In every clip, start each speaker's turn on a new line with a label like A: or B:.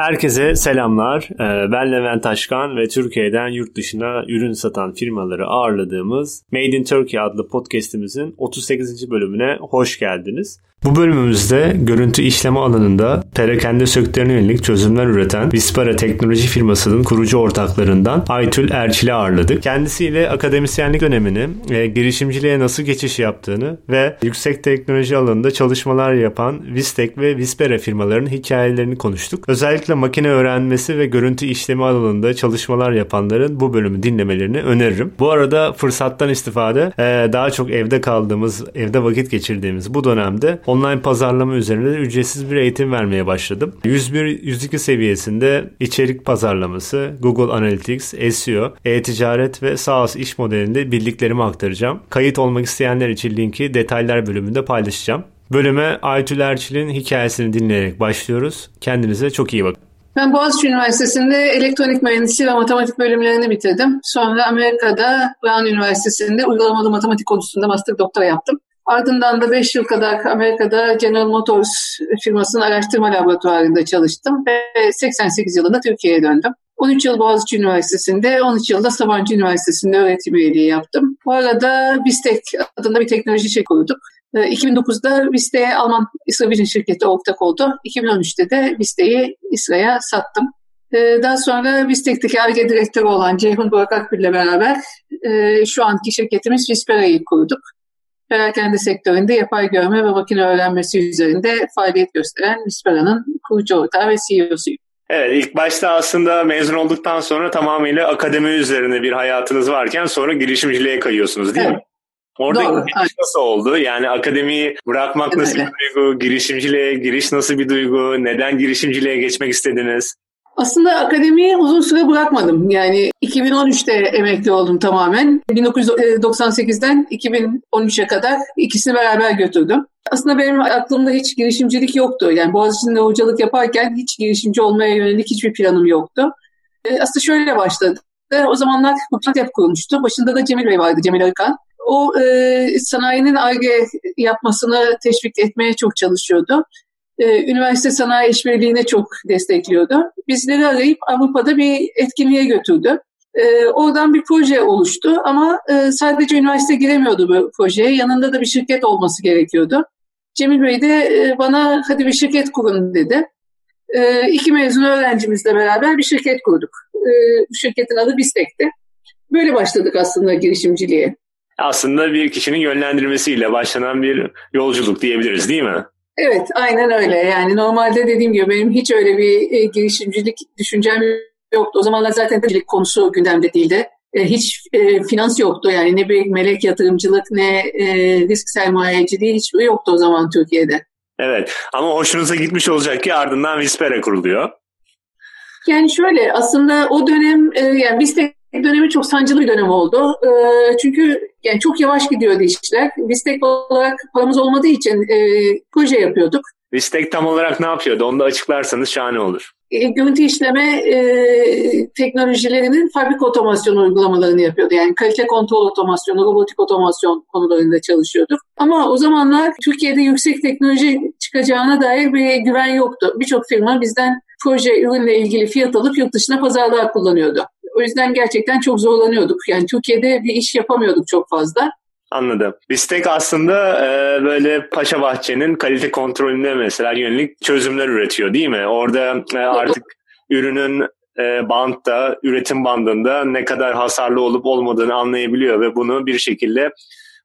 A: Herkese selamlar. Ee, ben Levent Taşkan ve Türkiye'den yurt dışına ürün satan firmaları ağırladığımız Made in Turkey adlı podcast'imizin 38. bölümüne hoş geldiniz. Bu bölümümüzde görüntü işleme alanında perakende sektörüne yönelik çözümler üreten Vispara teknoloji firmasının kurucu ortaklarından Aytül Erçil'i ağırladık. Kendisiyle akademisyenlik dönemini, e, girişimciliğe nasıl geçiş yaptığını ve yüksek teknoloji alanında çalışmalar yapan Vistek ve Vispera firmalarının hikayelerini konuştuk. Özellikle makine öğrenmesi ve görüntü işleme alanında çalışmalar yapanların bu bölümü dinlemelerini öneririm. Bu arada fırsattan istifade e, daha çok evde kaldığımız, evde vakit geçirdiğimiz bu dönemde online pazarlama üzerinde de ücretsiz bir eğitim vermeye başladım. 101-102 seviyesinde içerik pazarlaması, Google Analytics, SEO, e-ticaret ve SaaS iş modelinde bildiklerimi aktaracağım. Kayıt olmak isteyenler için linki detaylar bölümünde paylaşacağım. Bölüme Aytül Erçil'in hikayesini dinleyerek başlıyoruz. Kendinize çok iyi bakın.
B: Ben Boğaziçi Üniversitesi'nde elektronik mühendisliği ve matematik bölümlerini bitirdim. Sonra Amerika'da Brown Üniversitesi'nde uygulamalı matematik konusunda master doktora yaptım. Ardından da 5 yıl kadar Amerika'da General Motors firmasının araştırma laboratuvarında çalıştım ve 88 yılında Türkiye'ye döndüm. 13 yıl Boğaziçi Üniversitesi'nde, 13 yılda Sabancı Üniversitesi'nde öğretim üyeliği yaptım. Bu arada Bistek adında bir teknoloji şirketi kurduk. 2009'da Bistek'e Alman İsra Vision şirketi ortak oldu. 2013'te de Bistek'i İsra'ya sattım. Ee, daha sonra Bistek'teki ARGE direktörü olan Ceyhun Burak Akgül ile beraber e, şu anki şirketimiz Vispera'yı kurduk perakende sektöründe yapay görme ve makine öğrenmesi üzerinde faaliyet gösteren Mispera'nın kurucu ortağı ve CEO'suyum.
A: Evet ilk başta aslında mezun olduktan sonra tamamıyla akademi üzerine bir hayatınız varken sonra girişimciliğe kayıyorsunuz değil evet. mi? Orada Doğru, giriş nasıl oldu? Yani akademiyi bırakmak evet, nasıl bir duygu? Girişimciliğe giriş nasıl bir duygu? Neden girişimciliğe geçmek istediniz?
B: Aslında akademiyi uzun süre bırakmadım. Yani 2013'te emekli oldum tamamen. 1998'den 2013'e kadar ikisini beraber götürdüm. Aslında benim aklımda hiç girişimcilik yoktu. Yani Boğaziçi'nde hocalık yaparken hiç girişimci olmaya yönelik hiçbir planım yoktu. E, aslında şöyle başladı. O zamanlar Hukukiyat kurulmuştu. Başında da Cemil Bey vardı, Cemil Arıkan. O e, sanayinin ARGE yapmasını teşvik etmeye çok çalışıyordu e, üniversite sanayi işbirliğine çok destekliyordu. Bizleri arayıp Avrupa'da bir etkinliğe götürdü. E, oradan bir proje oluştu ama e, sadece üniversite giremiyordu bu projeye. Yanında da bir şirket olması gerekiyordu. Cemil Bey de e, bana hadi bir şirket kurun dedi. E, iki mezun öğrencimizle beraber bir şirket kurduk. E, şirketin adı Bistek'ti. Böyle başladık aslında girişimciliğe.
A: Aslında bir kişinin yönlendirmesiyle başlanan bir yolculuk diyebiliriz değil mi?
B: Evet, aynen öyle. Yani normalde dediğim gibi benim hiç öyle bir e, girişimcilik düşüncem yoktu. O zamanlar zaten de konusu gündemde değildi. E, hiç e, finans yoktu yani ne bir melek yatırımcılık ne e, risk sermayeciliği hiçbir yoktu o zaman Türkiye'de.
A: Evet ama hoşunuza gitmiş olacak ki ardından Vispera kuruluyor.
B: Yani şöyle aslında o dönem e, yani Vispera dönemi çok sancılı bir dönem oldu. E, çünkü yani çok yavaş gidiyordu işler. Vistek olarak paramız olmadığı için e, proje yapıyorduk.
A: Vistek tam olarak ne yapıyordu? Onu da açıklarsanız şahane olur.
B: E, görüntü işleme e, teknolojilerinin fabrika otomasyon uygulamalarını yapıyordu. Yani kalite kontrol otomasyonu, robotik otomasyon konularında çalışıyorduk. Ama o zamanlar Türkiye'de yüksek teknoloji çıkacağına dair bir güven yoktu. Birçok firma bizden proje ürünle ilgili fiyat alıp yurt dışına pazarlığa kullanıyordu. O yüzden gerçekten çok zorlanıyorduk. Yani Türkiye'de bir iş yapamıyorduk çok fazla.
A: Anladım. Bistek aslında e, böyle Paşa Bahçe'nin kalite kontrolünde mesela yönelik çözümler üretiyor değil mi? Orada e, artık ürünün e, bantta, üretim bandında ne kadar hasarlı olup olmadığını anlayabiliyor ve bunu bir şekilde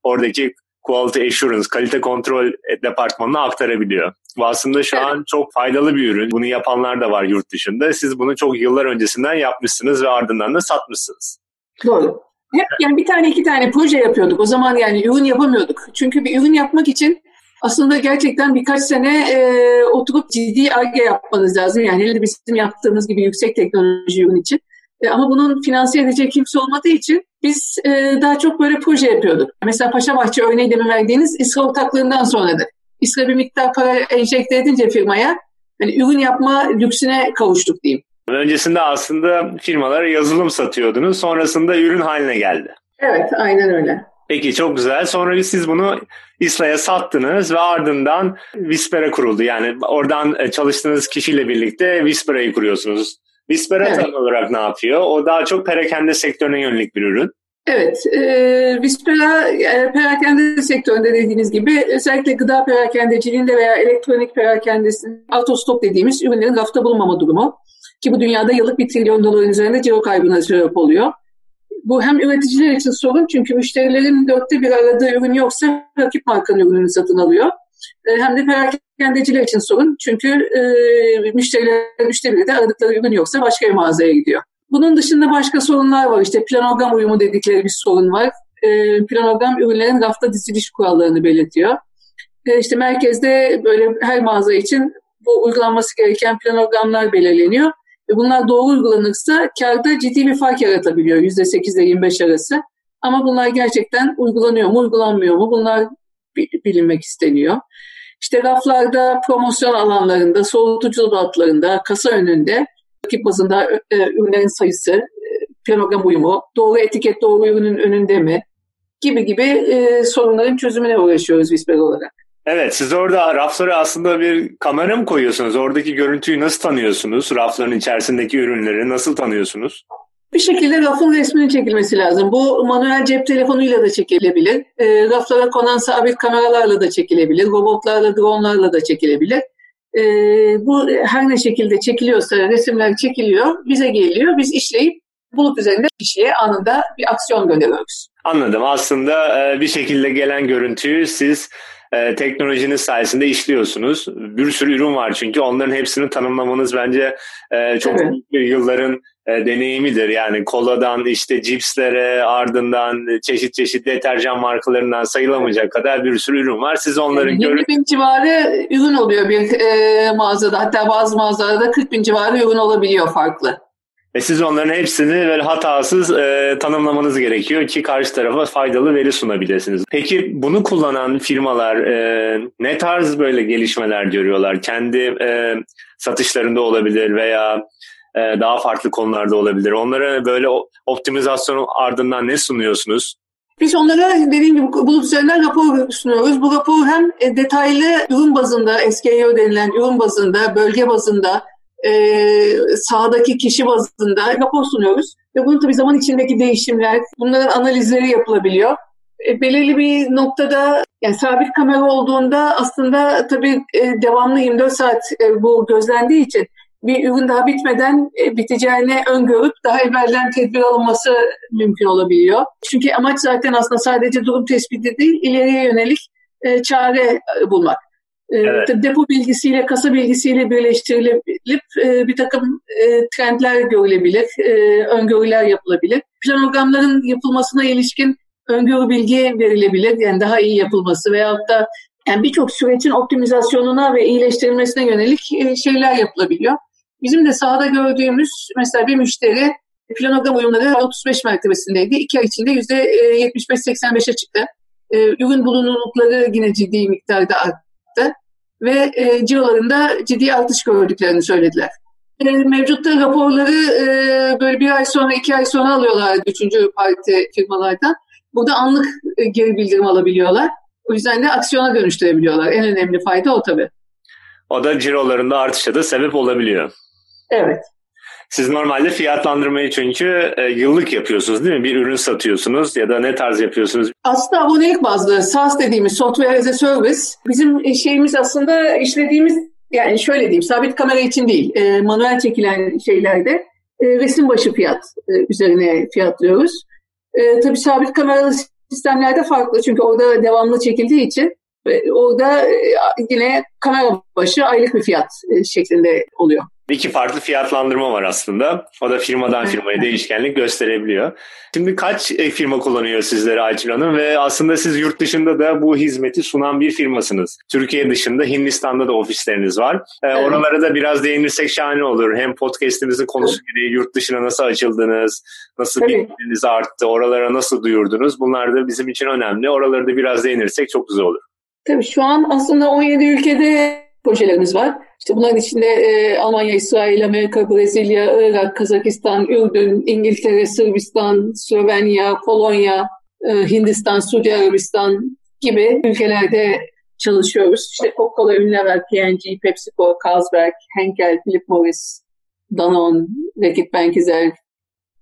A: oradaki Quality Assurance, kalite kontrol departmanına aktarabiliyor. Bu aslında şu evet. an çok faydalı bir ürün. Bunu yapanlar da var yurt dışında. Siz bunu çok yıllar öncesinden yapmışsınız ve ardından da satmışsınız.
B: Doğru. Hep yani bir tane iki tane proje yapıyorduk. O zaman yani ürün yapamıyorduk. Çünkü bir ürün yapmak için aslında gerçekten birkaç sene e, oturup ciddi ARGE yapmanız lazım. Yani hele bizim yaptığımız gibi yüksek teknoloji ürün için. E, ama bunun finanse edecek kimse olmadığı için biz e, daha çok böyle proje yapıyorduk. Mesela Paşa Bahçe örneği demin verdiğiniz İSRA ortaklığından sonradır. İSRA bir miktar para enjekte edince firmaya hani ürün yapma lüksüne kavuştuk diyeyim.
A: Öncesinde aslında firmalara yazılım satıyordunuz. Sonrasında ürün haline geldi.
B: Evet, aynen öyle.
A: Peki çok güzel. Sonra siz bunu İSLA'ya sattınız ve ardından Vispera kuruldu. Yani oradan e, çalıştığınız kişiyle birlikte Vispera'yı kuruyorsunuz. Vispera evet. olarak ne yapıyor? O daha çok perakende sektörüne yönelik bir ürün.
B: Evet, e, Vispera e, perakende sektöründe dediğiniz gibi özellikle gıda perakendeciliğinde veya elektronik perakendesinin autostop dediğimiz ürünlerin rafta bulunmama durumu ki bu dünyada yıllık bir trilyon doların üzerinde ciro kaybına sebep oluyor. Bu hem üreticiler için sorun çünkü müşterilerin dörtte bir aradığı ürün yoksa rakip markanın ürününü satın alıyor. E, hem de perakendeciler için sorun çünkü e, müşterilerin üçte biri de aradıkları ürün yoksa başka bir mağazaya gidiyor. Bunun dışında başka sorunlar var. İşte planogram uyumu dedikleri bir sorun var. E, planogram ürünlerin rafta diziliş kurallarını belirtiyor. E, işte merkezde böyle her mağaza için bu uygulanması gereken planogramlar belirleniyor. Ve bunlar doğru uygulanırsa karda ciddi bir fark yaratabiliyor %8 ile 25 arası. Ama bunlar gerçekten uygulanıyor mu, uygulanmıyor mu? Bunlar bilinmek isteniyor. İşte raflarda, promosyon alanlarında, soğutucu dolaplarında, kasa önünde rakip bazında e, ürünlerin sayısı, e, planogram uyumu, doğru etiket doğru ürünün önünde mi gibi gibi e, sorunların çözümüne uğraşıyoruz Whisper olarak.
A: Evet siz orada raflara aslında bir kamera mı koyuyorsunuz? Oradaki görüntüyü nasıl tanıyorsunuz? Rafların içerisindeki ürünleri nasıl tanıyorsunuz?
B: Bir şekilde rafın resminin çekilmesi lazım. Bu manuel cep telefonuyla da çekilebilir. E, raflara konan sabit kameralarla da çekilebilir. Robotlarla, dronlarla da çekilebilir. E, bu her ne şekilde çekiliyorsa resimler çekiliyor, bize geliyor. Biz işleyip bulut üzerinde kişiye anında bir aksiyon gönderiyoruz.
A: Anladım. Aslında e, bir şekilde gelen görüntüyü siz e, teknolojinin sayesinde işliyorsunuz. Bir sürü ürün var çünkü onların hepsini tanımlamanız bence e, çok evet. yılların e, deneyimidir. Yani koladan işte cipslere ardından çeşit çeşit deterjan markalarından sayılamayacak kadar bir sürü ürün var. Siz onların
B: yani görün... bin civarı ürün oluyor bir e, mağazada. Hatta bazı mağazalarda 40 bin civarı ürün olabiliyor farklı.
A: Ve siz onların hepsini böyle hatasız e, tanımlamanız gerekiyor ki karşı tarafa faydalı veri sunabilirsiniz. Peki bunu kullanan firmalar e, ne tarz böyle gelişmeler görüyorlar? Kendi e, satışlarında olabilir veya daha farklı konularda olabilir. Onlara böyle optimizasyonun ardından ne sunuyorsunuz?
B: Biz onlara dediğim gibi bulut üzerinden rapor sunuyoruz. Bu rapor hem e, detaylı ürün bazında, SKU denilen ürün bazında, bölge bazında, e, sahadaki kişi bazında rapor sunuyoruz. Ve bunun tabii zaman içindeki değişimler, bunların analizleri yapılabiliyor. E, belirli bir noktada yani sabit kamera olduğunda aslında tabii e, devamlı 24 saat e, bu gözlendiği için bir ürün daha bitmeden e, biteceğini öngörüp daha evvelden tedbir alınması mümkün olabiliyor. Çünkü amaç zaten aslında sadece durum tespiti değil, ileriye yönelik e, çare e, bulmak. Evet. Depo bilgisiyle, kasa bilgisiyle birleştirilip bir takım trendler görülebilir, öngörüler yapılabilir. Planogramların yapılmasına ilişkin öngörü bilgi verilebilir, yani daha iyi yapılması veyahut da yani birçok sürecin optimizasyonuna ve iyileştirilmesine yönelik şeyler yapılabiliyor. Bizim de sahada gördüğümüz mesela bir müşteri planogram uyumları 35 mertebesindeydi. İki ay içinde %75-85'e çıktı. E, ürün bulunurlukları yine ciddi miktarda arttı ve e, cirolarında ciddi artış gördüklerini söylediler. E, mevcutta raporları e, böyle bir ay sonra, iki ay sonra alıyorlar üçüncü parti firmalardan. Burada anlık e, geri bildirim alabiliyorlar. O yüzden de aksiyona dönüştürebiliyorlar. En önemli fayda o tabii.
A: O da cirolarında artışa da sebep olabiliyor.
B: Evet.
A: Siz normalde fiyatlandırmayı çünkü e, yıllık yapıyorsunuz değil mi? Bir ürün satıyorsunuz ya da ne tarz yapıyorsunuz?
B: Aslında abonelik bazlı SaaS dediğimiz Software as a Service bizim şeyimiz aslında işlediğimiz yani şöyle diyeyim sabit kamera için değil e, manuel çekilen şeylerde e, resim başı fiyat e, üzerine fiyatlıyoruz. E, tabii sabit kameralı sistemlerde farklı çünkü orada devamlı çekildiği için e, orada e, yine kamera başı aylık bir fiyat e, şeklinde oluyor.
A: İki farklı fiyatlandırma var aslında. O da firmadan firmaya değişkenlik gösterebiliyor. Şimdi kaç e, firma kullanıyor sizleri Ayçil Hanım ve aslında siz yurt dışında da bu hizmeti sunan bir firmasınız. Türkiye dışında Hindistan'da da ofisleriniz var. Ee. Oralara da biraz değinirsek şahane olur. Hem podcastimizin konusu gereği yurt dışına nasıl açıldınız, nasıl bilginiz arttı, oralara nasıl duyurdunuz bunlar da bizim için önemli. Oraları da biraz değinirsek çok güzel olur.
B: Tabii şu an aslında 17 ülkede projelerimiz var. İşte bunların içinde e, Almanya, İsrail, Amerika, Brezilya, Irak, Kazakistan, Ürdün, İngiltere, Sırbistan, Slovenya, Polonya, Hindistan, Suudi Arabistan gibi ülkelerde çalışıyoruz. İşte Coca-Cola, Unilever, P&G, PepsiCo, Carlsberg, Henkel, Philip Morris, Danone, Reckitt Benckiser,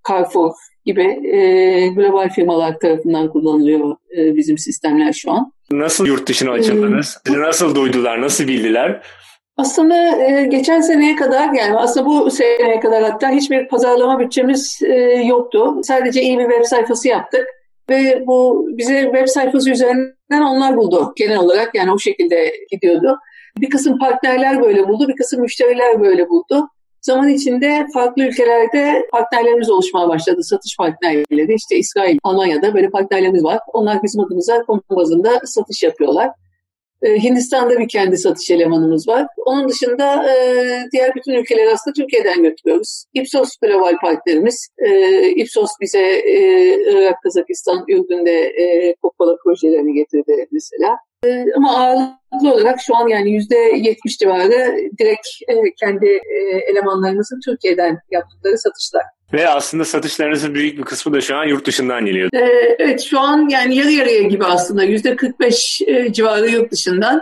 B: Carrefour gibi e, global firmalar tarafından kullanılıyor e, bizim sistemler şu an.
A: Nasıl yurt dışına açıldınız? Sizi nasıl duydular, nasıl bildiler?
B: Aslında e, geçen seneye kadar yani aslında bu seneye kadar hatta hiçbir pazarlama bütçemiz e, yoktu. Sadece iyi bir web sayfası yaptık ve bu bize web sayfası üzerinden onlar buldu genel olarak yani o şekilde gidiyordu. Bir kısım partnerler böyle buldu, bir kısım müşteriler böyle buldu. Zaman içinde farklı ülkelerde partnerlerimiz oluşmaya başladı. Satış partnerleri. İşte İsrail, Almanya'da böyle partnerlerimiz var. Onlar bizim adımıza konu bazında satış yapıyorlar. Ee, Hindistan'da bir kendi satış elemanımız var. Onun dışında e, diğer bütün ülkeleri aslında Türkiye'den götürüyoruz. Ipsos global partnerimiz. E, Ipsos bize e, Irak, Kazakistan, Ürdün'de e, Coca-Cola projelerini getirdi mesela. E, ama ağırlıklı olarak şu an yani yüzde yetmiş civarı direkt e, kendi e, elemanlarımızın Türkiye'den yaptıkları satışlar.
A: Ve aslında satışlarınızın büyük bir kısmı da şu an yurt dışından geliyor.
B: Ee, evet şu an yani yarı yarıya gibi aslında yüzde 45 e, civarı yurt dışından.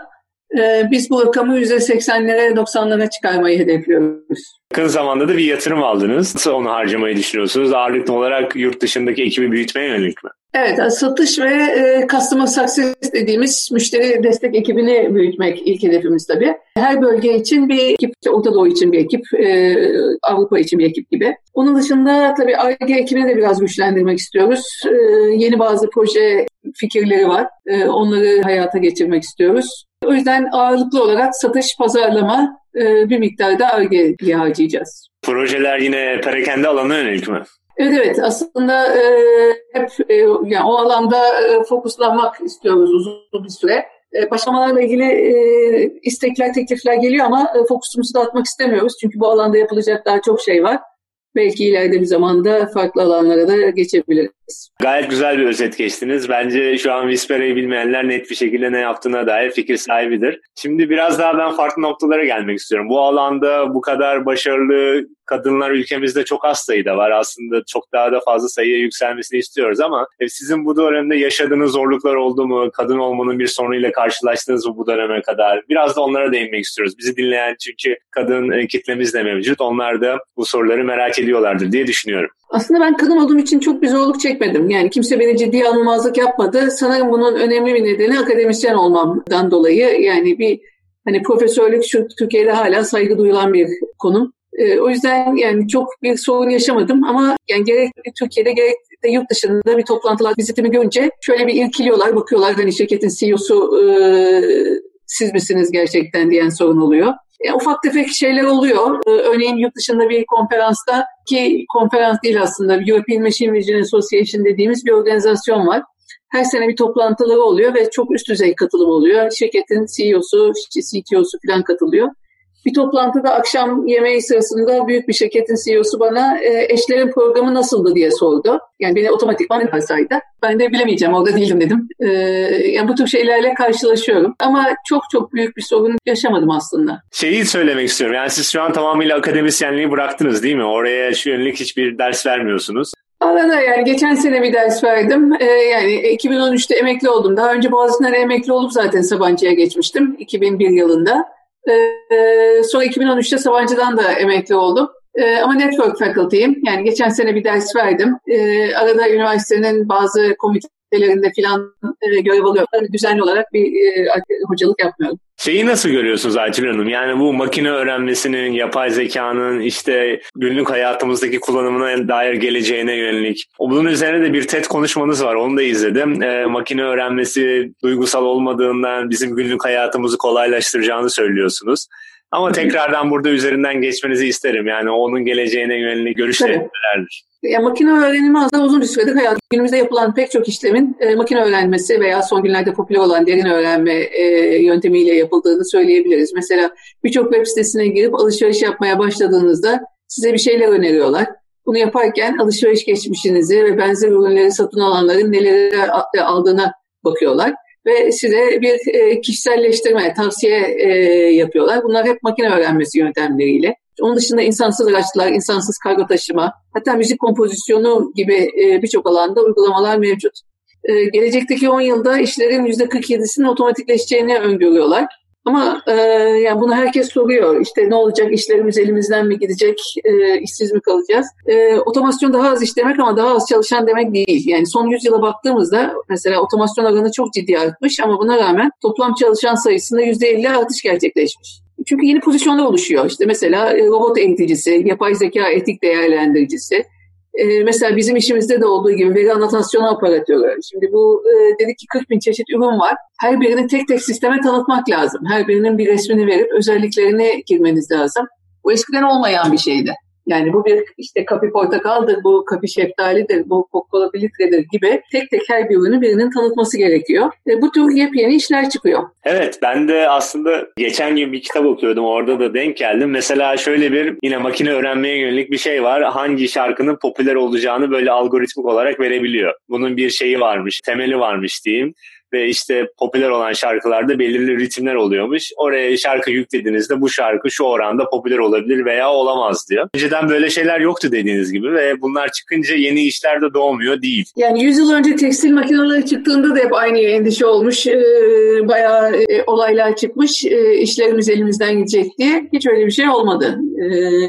B: Ee, biz bu rakamı yüzde 80'lere 90'lara çıkarmayı hedefliyoruz.
A: Yakın zamanda da bir yatırım aldınız. Nasıl onu harcamayı düşünüyorsunuz? Ağırlıklı olarak yurt dışındaki ekibi büyütmeye yönelik mi?
B: Evet, satış ve e, customer success dediğimiz müşteri destek ekibini büyütmek ilk hedefimiz tabii. Her bölge için bir ekip, işte Orta Doğu için bir ekip, e, Avrupa için bir ekip gibi. Onun dışında tabii ARGE ekibini de biraz güçlendirmek istiyoruz. E, yeni bazı proje fikirleri var. E, onları hayata geçirmek istiyoruz. O yüzden ağırlıklı olarak satış, pazarlama e, bir miktarda ARGE'ye harcayacağız.
A: Projeler yine perakende alanına yönelik mi?
B: Evet evet aslında e, hep e, yani o alanda e, fokuslanmak istiyoruz uzun bir süre. E, başlamalarla ilgili e, istekler, teklifler geliyor ama e, fokusumuzu dağıtmak istemiyoruz. Çünkü bu alanda yapılacak daha çok şey var belki ileride bir zamanda farklı alanlara da geçebiliriz.
A: Gayet güzel bir özet geçtiniz. Bence şu an Vispera'yı bilmeyenler net bir şekilde ne yaptığına dair fikir sahibidir. Şimdi biraz daha ben farklı noktalara gelmek istiyorum. Bu alanda bu kadar başarılı kadınlar ülkemizde çok az sayıda var. Aslında çok daha da fazla sayıya yükselmesini istiyoruz ama e, sizin bu dönemde yaşadığınız zorluklar oldu mu? Kadın olmanın bir sorunuyla karşılaştınız mı bu döneme kadar? Biraz da onlara değinmek istiyoruz. Bizi dinleyen çünkü kadın e, kitlemiz de mevcut. Onlar da bu soruları merak ediyorlardır diye düşünüyorum.
B: Aslında ben kadın olduğum için çok bir zorluk çekmedim. Yani kimse beni ciddi alınmazlık yapmadı. Sanırım bunun önemli bir nedeni akademisyen olmamdan dolayı. Yani bir hani profesörlük şu Türkiye'de hala saygı duyulan bir konum. E, o yüzden yani çok bir sorun yaşamadım ama yani gerek Türkiye'de gerek de yurt dışında bir toplantılar vizitimi görünce şöyle bir irkiliyorlar, bakıyorlar hani şirketin CEO'su e, siz misiniz gerçekten diyen sorun oluyor. E, ufak tefek şeyler oluyor. E, örneğin yurt dışında bir konferansta ki konferans değil aslında European Machine Vision Association dediğimiz bir organizasyon var. Her sene bir toplantıları oluyor ve çok üst düzey katılım oluyor. Şirketin CEO'su, CTO'su falan katılıyor. Bir toplantıda akşam yemeği sırasında büyük bir şirketin CEO'su bana e, eşlerin programı nasıldı diye sordu. Yani beni otomatikman yaparsaydı. Ben de bilemeyeceğim orada değilim dedim. E, yani bu tür şeylerle karşılaşıyorum. Ama çok çok büyük bir sorun yaşamadım aslında.
A: Şeyi söylemek istiyorum. Yani siz şu an tamamıyla akademisyenliği bıraktınız değil mi? Oraya şu yönelik hiçbir ders vermiyorsunuz.
B: Arada yani geçen sene bir ders verdim. Ee, yani 2013'te emekli oldum. Daha önce Boğaziçi'nden emekli olup zaten Sabancı'ya geçmiştim 2001 yılında. Ee, sonra 2013'te Sabancı'dan da emekli oldum. Ee, ama network faculty'yim. Yani geçen sene bir ders verdim. Ee, arada üniversitenin bazı komitelerinde filan e, görev alıyorum. Düzenli olarak bir e, hocalık yapmıyorum.
A: Şeyi nasıl görüyorsunuz Aytül Hanım? Yani bu makine öğrenmesinin, yapay zekanın işte günlük hayatımızdaki kullanımına dair geleceğine yönelik. Bunun üzerine de bir TED konuşmanız var. Onu da izledim. E, makine öğrenmesi duygusal olmadığından bizim günlük hayatımızı kolaylaştıracağını söylüyorsunuz. Ama tekrardan burada üzerinden geçmenizi isterim. Yani onun geleceğine yönelik nelerdir?
B: Ya, makine öğrenimi aslında uzun bir süredir hayat. Günümüzde yapılan pek çok işlemin e, makine öğrenmesi veya son günlerde popüler olan derin öğrenme e, yöntemiyle yapıldığını söyleyebiliriz. Mesela birçok web sitesine girip alışveriş yapmaya başladığınızda size bir şeyler öneriyorlar. Bunu yaparken alışveriş geçmişinizi ve benzer ürünleri satın alanların neleri aldığına bakıyorlar ve size bir e, kişiselleştirme, tavsiye e, yapıyorlar. Bunlar hep makine öğrenmesi yöntemleriyle. Onun dışında insansız araçlar, insansız kargo taşıma, hatta müzik kompozisyonu gibi e, birçok alanda uygulamalar mevcut. e, gelecekteki 10 yılda işlerin %47'sinin otomatikleşeceğini öngörüyorlar. Ama e, yani bunu herkes soruyor. İşte ne olacak? İşlerimiz elimizden mi gidecek? E, işsiz mi kalacağız? Otomasyon daha az iş demek ama daha az çalışan demek değil. Yani son yüzyıla baktığımızda mesela otomasyon oranı çok ciddi artmış ama buna rağmen toplam çalışan sayısında %50 artış gerçekleşmiş. Çünkü yeni pozisyonlar oluşuyor. İşte mesela e, robot eğiticisi, yapay zeka etik değerlendiricisi, e, mesela bizim işimizde de olduğu gibi veri anotasyonu operatörü. Şimdi bu e, dedik ki 40 bin çeşit ürün var. Her birini tek tek sisteme tanıtmak lazım. Her birinin bir resmini verip özelliklerini girmeniz lazım. Bu eskiden olmayan bir şeydi. Yani bu bir işte kapi portakaldır, bu kapi şeftalidir, bu kokola filtredir gibi tek tek her bir ürünü birinin tanıtması gerekiyor. Ve bu tür yepyeni işler çıkıyor.
A: Evet ben de aslında geçen gün bir kitap okuyordum orada da denk geldim. Mesela şöyle bir yine makine öğrenmeye yönelik bir şey var. Hangi şarkının popüler olacağını böyle algoritmik olarak verebiliyor. Bunun bir şeyi varmış, temeli varmış diyeyim ve işte popüler olan şarkılarda belirli ritimler oluyormuş. Oraya şarkı yüklediğinizde bu şarkı şu oranda popüler olabilir veya olamaz diyor. Önceden böyle şeyler yoktu dediğiniz gibi ve bunlar çıkınca yeni işler de doğmuyor değil.
B: Yani 100 yıl önce tekstil makineleri çıktığında da hep aynı endişe olmuş. Ee, bayağı e, olaylar çıkmış. Ee, işlerimiz elimizden gidecek diye. Hiç öyle bir şey olmadı. Ee,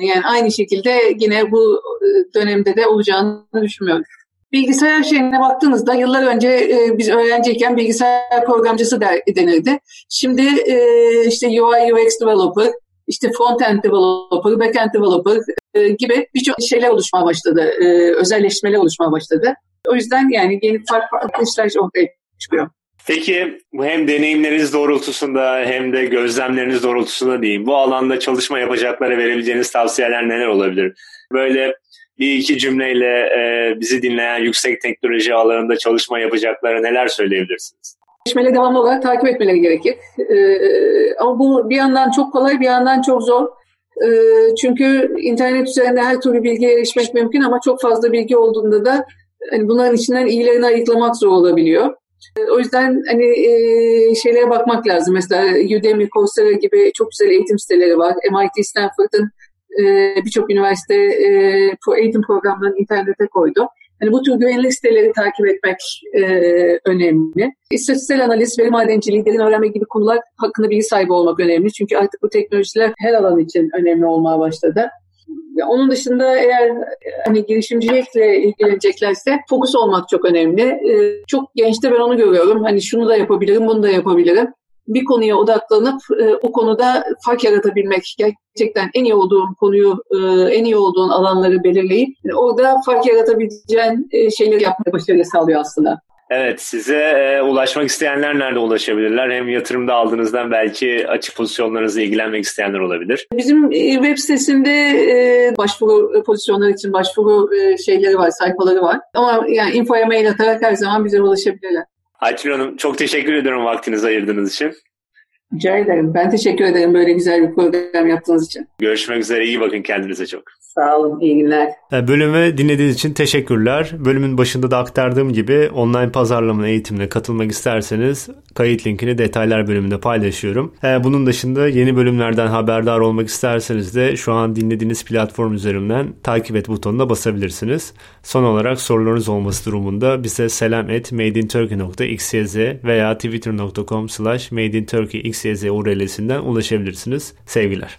B: yani aynı şekilde yine bu e, dönemde de olacağını düşünmüyorum. Bilgisayar şeyine baktığınızda yıllar önce e, biz öğrenciyken bilgisayar programcısı der, denirdi. Şimdi e, işte UI UX developer, işte front-end developer, back-end developer e, gibi birçok şeyler oluşmaya başladı. E, özelleşmeler oluşmaya başladı. O yüzden yani yeni farklı işler ortaya çıkıyor.
A: Peki hem deneyimleriniz doğrultusunda hem de gözlemleriniz doğrultusunda diyeyim. Bu alanda çalışma yapacaklara verebileceğiniz tavsiyeler neler olabilir? Böyle bir iki cümleyle e, bizi dinleyen yüksek teknoloji alanında çalışma yapacaklara neler söyleyebilirsiniz?
B: Gelişmeleri devamlı olarak takip etmeleri gerekir. Ee, ama bu bir yandan çok kolay bir yandan çok zor. Ee, çünkü internet üzerinde her türlü bilgiye erişmek mümkün ama çok fazla bilgi olduğunda da hani bunların içinden iyilerini ayıklamak zor olabiliyor. O yüzden hani e, şeylere bakmak lazım. Mesela Udemy, Coursera gibi çok güzel eğitim siteleri var. MIT, Stanford'ın e, birçok üniversite e, eğitim programlarını internete koydu. Yani bu tür güvenilir siteleri takip etmek e, önemli. İstatistiksel analiz, veri madenciliği, derin öğrenme gibi konular hakkında bilgi sahibi olmak önemli. Çünkü artık bu teknolojiler her alan için önemli olmaya başladı. Onun dışında eğer hani girişimcilikle ilgileneceklerse fokus olmak çok önemli. Ee, çok gençte ben onu görüyorum. Hani şunu da yapabilirim, bunu da yapabilirim bir konuya odaklanıp e, o konuda fark yaratabilmek, gerçekten en iyi olduğun konuyu, e, en iyi olduğun alanları belirleyip e, orada fark yaratabileceğin e, şeyleri yapmaya başarıyla sağlıyor aslında.
A: Evet size e, ulaşmak isteyenler nerede ulaşabilirler? Hem yatırımda aldığınızdan belki açık pozisyonlarınızla ilgilenmek isteyenler olabilir.
B: Bizim e, web sitesinde e, başvuru pozisyonları için başvuru e, şeyleri var, sayfaları var. Ama yani infoya mail atarak her zaman bize ulaşabilirler.
A: Aytül Hanım çok teşekkür ediyorum vaktinizi ayırdığınız için.
B: Rica ederim. Ben teşekkür ederim böyle güzel bir program yaptığınız için.
A: Görüşmek üzere. İyi bakın kendinize çok.
B: Sağ olun. İyi günler.
A: Bölümü dinlediğiniz için teşekkürler. Bölümün başında da aktardığım gibi online pazarlama eğitimine katılmak isterseniz kayıt linkini detaylar bölümünde paylaşıyorum. E, bunun dışında yeni bölümlerden haberdar olmak isterseniz de şu an dinlediğiniz platform üzerinden takip et butonuna basabilirsiniz. Son olarak sorularınız olması durumunda bize selam et madeinturkey.xyz veya twitter.com slash madeinturkeyxyz url'sinden ulaşabilirsiniz. Sevgiler.